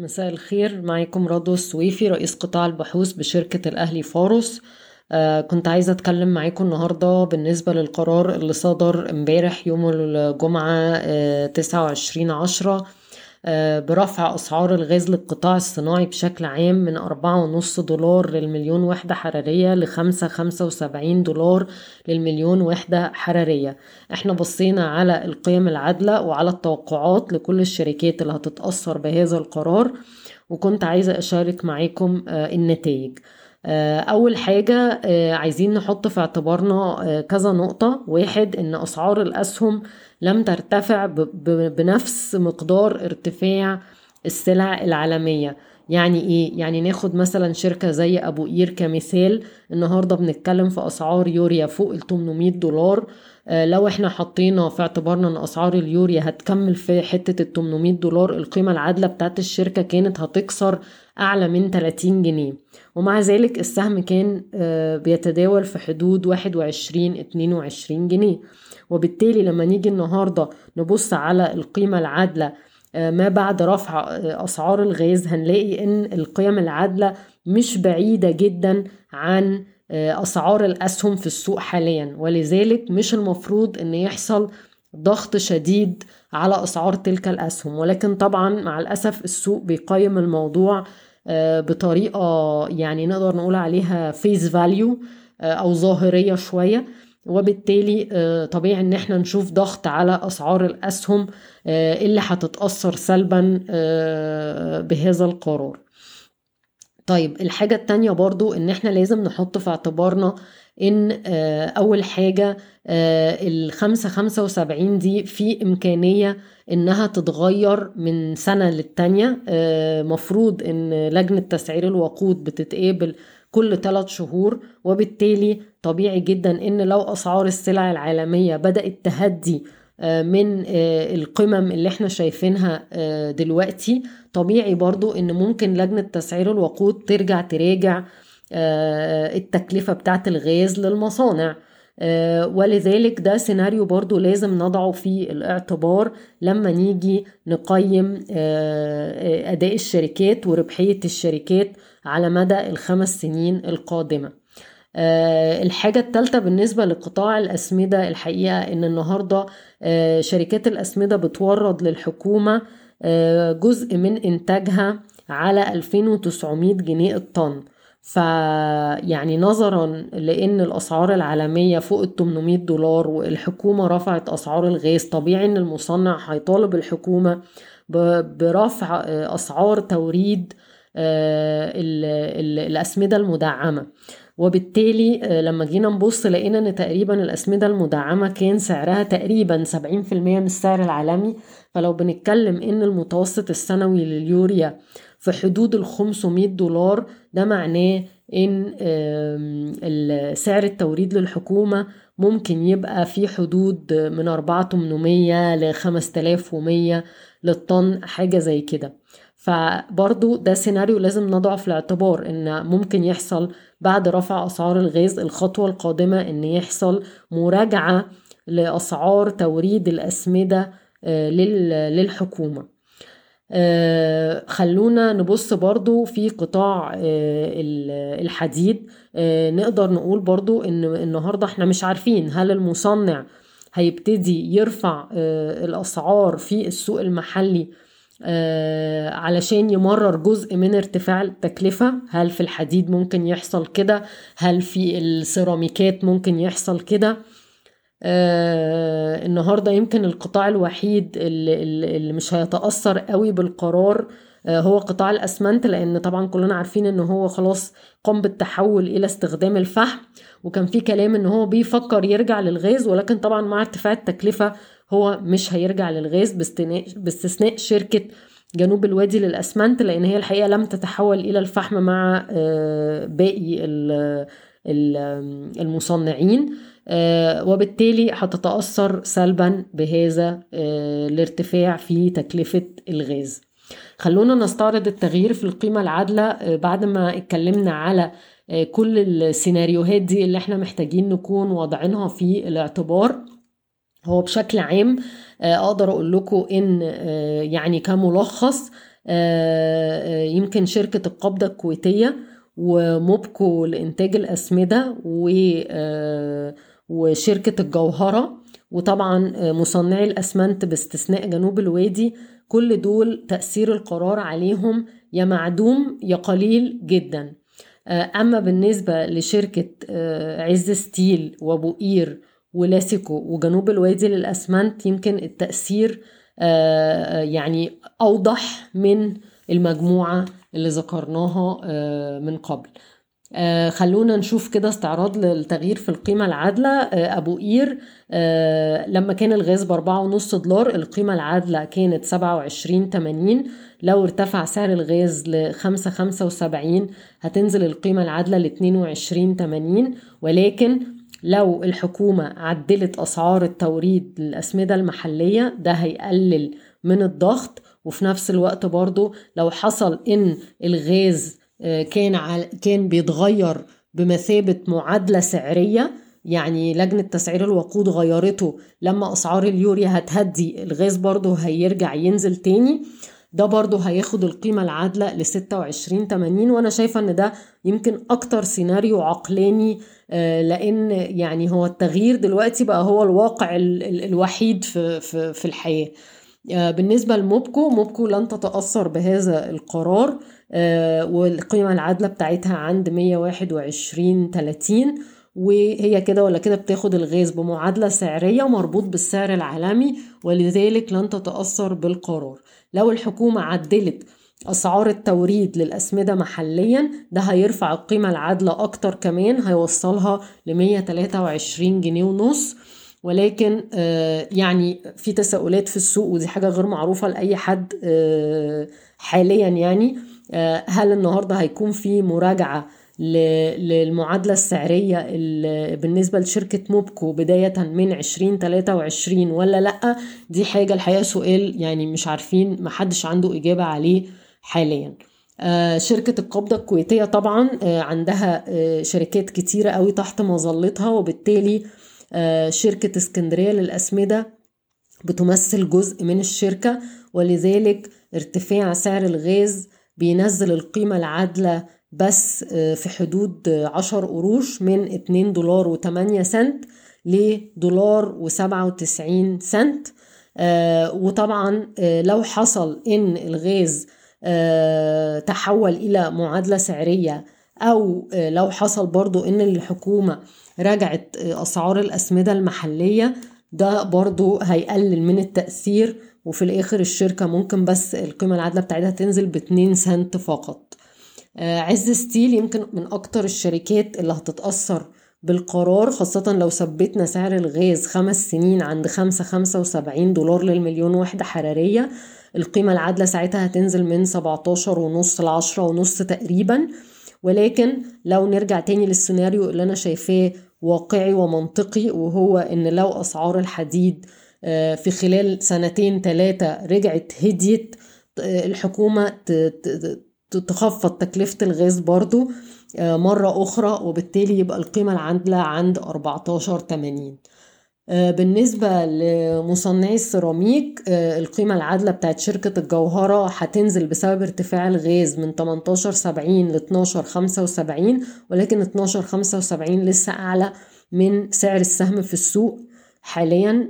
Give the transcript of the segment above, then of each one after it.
مساء الخير. معاكم رضوى السويفي رئيس قطاع البحوث بشركة الأهلي فاروس. آه كنت عايزة أتكلم معاكم النهاردة بالنسبة للقرار اللي صدر امبارح يوم الجمعة آه تسعة وعشرين عشرة. برفع أسعار الغاز للقطاع الصناعي بشكل عام من أربعة ونص دولار للمليون وحدة حرارية لخمسة خمسة وسبعين دولار للمليون وحدة حرارية. إحنا بصينا على القيم العادلة وعلى التوقعات لكل الشركات اللي هتتأثر بهذا القرار وكنت عايزة أشارك معاكم آه النتائج. أول حاجة عايزين نحط في اعتبارنا كذا نقطة. واحد إن أسعار الأسهم لم ترتفع بنفس مقدار ارتفاع السلع العالمية. يعني إيه؟ يعني ناخد مثلا شركة زي أبو قير كمثال. النهارده بنتكلم في أسعار يوريا فوق ال 800 دولار. آه لو إحنا حطينا في اعتبارنا إن أسعار اليوريا هتكمل في حتة ال 800 دولار القيمة العادلة بتاعت الشركة كانت هتكسر أعلى من 30 جنيه. ومع ذلك السهم كان آه بيتداول في حدود 21 22 جنيه. وبالتالي لما نيجي النهارده نبص على القيمة العادلة ما بعد رفع أسعار الغاز هنلاقي إن القيم العادلة مش بعيدة جدا عن أسعار الأسهم في السوق حاليا. ولذلك مش المفروض إن يحصل ضغط شديد على أسعار تلك الأسهم. ولكن طبعا مع الأسف السوق بيقيم الموضوع بطريقة يعني نقدر نقول عليها face value أو ظاهرية شوية. وبالتالي طبيعي إن إحنا نشوف ضغط على أسعار الأسهم اللي هتتأثر سلبا بهذا القرار. طيب الحاجة التانية برضو إن إحنا لازم نحط في اعتبارنا إن أول حاجة الخمسة خمسة وسبعين دي في إمكانية إنها تتغير من سنة للتانية. مفروض إن لجنة تسعير الوقود بتتقابل كل ثلاث شهور وبالتالي طبيعي جدا إن لو أسعار السلع العالمية بدأت تهدي من القمم اللي إحنا شايفينها دلوقتي طبيعي برضو إن ممكن لجنة تسعير الوقود ترجع تراجع التكلفة بتاعت الغاز للمصانع. ولذلك ده سيناريو برضو لازم نضعه في الاعتبار لما نيجي نقيم أداء الشركات وربحية الشركات على مدى الخمس سنين القادمة. الحاجة التالتة بالنسبة لقطاع الأسمدة الحقيقة إن النهاردة شركات الأسمدة بتورد للحكومة جزء من إنتاجها على 2900 جنيه الطن. فيعني نظرا لأن الأسعار العالمية فوق ال 800 دولار والحكومة رفعت أسعار الغاز طبيعي إن المصنع هيطالب الحكومة برفع أسعار توريد الأسمدة المدعمة. وبالتالي لما جينا نبص لقينا إن تقريبا الأسمدة المدعمة كان سعرها تقريبا 70% من السعر العالمي. فلو بنتكلم إن المتوسط السنوي لليوريا في حدود ال 500 دولار ده معناه إن سعر التوريد للحكومة ممكن يبقى في حدود من 4800 ل 5100 للطن حاجة زي كده. فبرضو ده سيناريو لازم نضعه في الاعتبار إن ممكن يحصل بعد رفع أسعار الغاز الخطوة القادمة إن يحصل مراجعة لأسعار توريد الأسمدة للحكومة. آه خلونا نبص برضو في قطاع آه الحديد. آه نقدر نقول برضو إن النهاردة إحنا مش عارفين هل المصنع هيبتدي يرفع الأسعار في السوق المحلي علشان يمرر جزء من ارتفاع التكلفة. هل في الحديد ممكن يحصل كده؟ هل في السيراميكات ممكن يحصل كده؟ آه النهاردة يمكن القطاع الوحيد اللي, اللي مش هيتأثر قوي بالقرار آه هو قطاع الأسمنت لأن طبعا كلنا عارفين إن هو خلاص قام بالتحول إلى استخدام الفحم وكان في كلام إن هو بيفكر يرجع للغاز ولكن طبعا مع ارتفاع التكلفة هو مش هيرجع للغاز باستثناء شركة جنوب الوادي للأسمنت لأن هي الحقيقة لم تتحول إلى الفحم مع آه باقي المصنعين. وبالتالي هتتأثر سلبا بهذا الارتفاع في تكلفة الغاز. خلونا نستعرض التغيير في القيمة العادلة بعد ما اتكلمنا على كل السيناريوهات دي اللي إحنا محتاجين نكون واضعينها في الاعتبار. هو بشكل عام أقدر أقول لكم إن يعني كملخص يمكن شركة القبضة الكويتية وموبكو لإنتاج الأسمدة وشركة الجوهرة وطبعا مصنعي الأسمنت باستثناء جنوب الوادي. كل دول تأثير القرار عليهم يا معدوم يا قليل جدا. أما بالنسبة لشركة عز ستيل وأبو قير ولاسيكو وجنوب الوادي للأسمنت يمكن التأثير يعني أوضح من المجموعة اللي ذكرناها من قبل. آه خلونا نشوف كده استعراض للتغيير في القيمة العادلة. آه أبو قير آه لما كان الغاز بأربعة ونص دولار القيمة العادلة كانت سبعة وعشرين تمانين. لو ارتفع سعر الغاز لخمسة خمسة وسبعين هتنزل القيمة العادلة لاتنين وعشرين تمانين. ولكن لو الحكومة عدلت أسعار التوريد للأسمدة المحلية ده هيقلل من الضغط. وفي نفس الوقت برضو لو حصل إن الغاز كان كان بيتغير بمثابة معادلة سعرية يعني لجنة تسعير الوقود غيرته. لما أسعار اليوريا هتهدي الغاز برضو هيرجع ينزل تاني. ده برضو هياخد القيمة العادلة ل 26 80 وأنا شايفة إن ده يمكن أكتر سيناريو عقلاني لأن يعني هو التغيير دلوقتي بقى هو الواقع الوحيد في, في الحياة. بالنسبة لموبكو موبكو لن تتأثر بهذا القرار والقيمة العادلة بتاعتها عند 121 30 وهي كده ولا كده بتاخد الغاز بمعادلة سعرية مربوط بالسعر العالمي ولذلك لن تتأثر بالقرار. لو الحكومة عدلت أسعار التوريد للأسمدة محليا ده هيرفع القيمة العادلة أكتر كمان هيوصلها ل 123 جنيه ونص. ولكن يعني في تساؤلات في السوق ودي حاجة غير معروفة لأي حد حاليا يعني هل النهاردة هيكون في مراجعة للمعادلة السعرية بالنسبة لشركة موبكو بداية من 2023 ولا لأ؟ دي حاجة الحقيقة سؤال يعني مش عارفين محدش عنده إجابة عليه حاليا. شركة القبضة الكويتية طبعا عندها شركات كتيرة قوي تحت مظلتها وبالتالي شركة اسكندرية للأسمدة بتمثل جزء من الشركة ولذلك ارتفاع سعر الغاز بينزل القيمة العادلة بس في حدود عشر قروش من اتنين دولار وتمانية سنت لدولار وسبعة وتسعين سنت. وطبعا لو حصل إن الغاز تحول إلى معادلة سعرية أو لو حصل برضو إن الحكومة رجعت أسعار الأسمدة المحلية ده برضو هيقلل من التأثير وفي الآخر الشركة ممكن بس القيمة العادلة بتاعتها تنزل باتنين سنت فقط. عز ستيل يمكن من أكتر الشركات اللي هتتأثر بالقرار خاصة لو ثبتنا سعر الغاز خمس سنين عند خمسة خمسة وسبعين دولار للمليون وحدة حرارية القيمة العادلة ساعتها هتنزل من سبعتاشر ونص لعشرة ونص تقريبا. ولكن لو نرجع تاني للسيناريو اللي أنا شايفاه واقعي ومنطقي وهو إن لو أسعار الحديد في خلال سنتين ثلاثة رجعت هديت الحكومة تخفض تكلفة الغاز برضو مرة أخرى وبالتالي يبقى القيمة العادلة عند 14.80 بالنسبة لمصنعي السيراميك القيمة العادلة بتاعت شركة الجوهرة هتنزل بسبب ارتفاع الغاز من 18.70 ل 12.75 ولكن 12.75 لسه أعلى من سعر السهم في السوق حاليا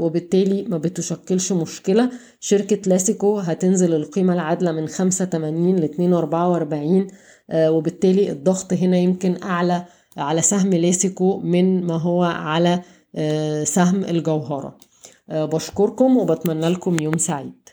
وبالتالي ما بتشكلش مشكلة. شركة لاسيكو هتنزل القيمة العادلة من 85 ل 2.44 وبالتالي الضغط هنا يمكن أعلى على سهم لاسيكو من ما هو على سهم الجوهرة. بشكركم وبتمنى لكم يوم سعيد.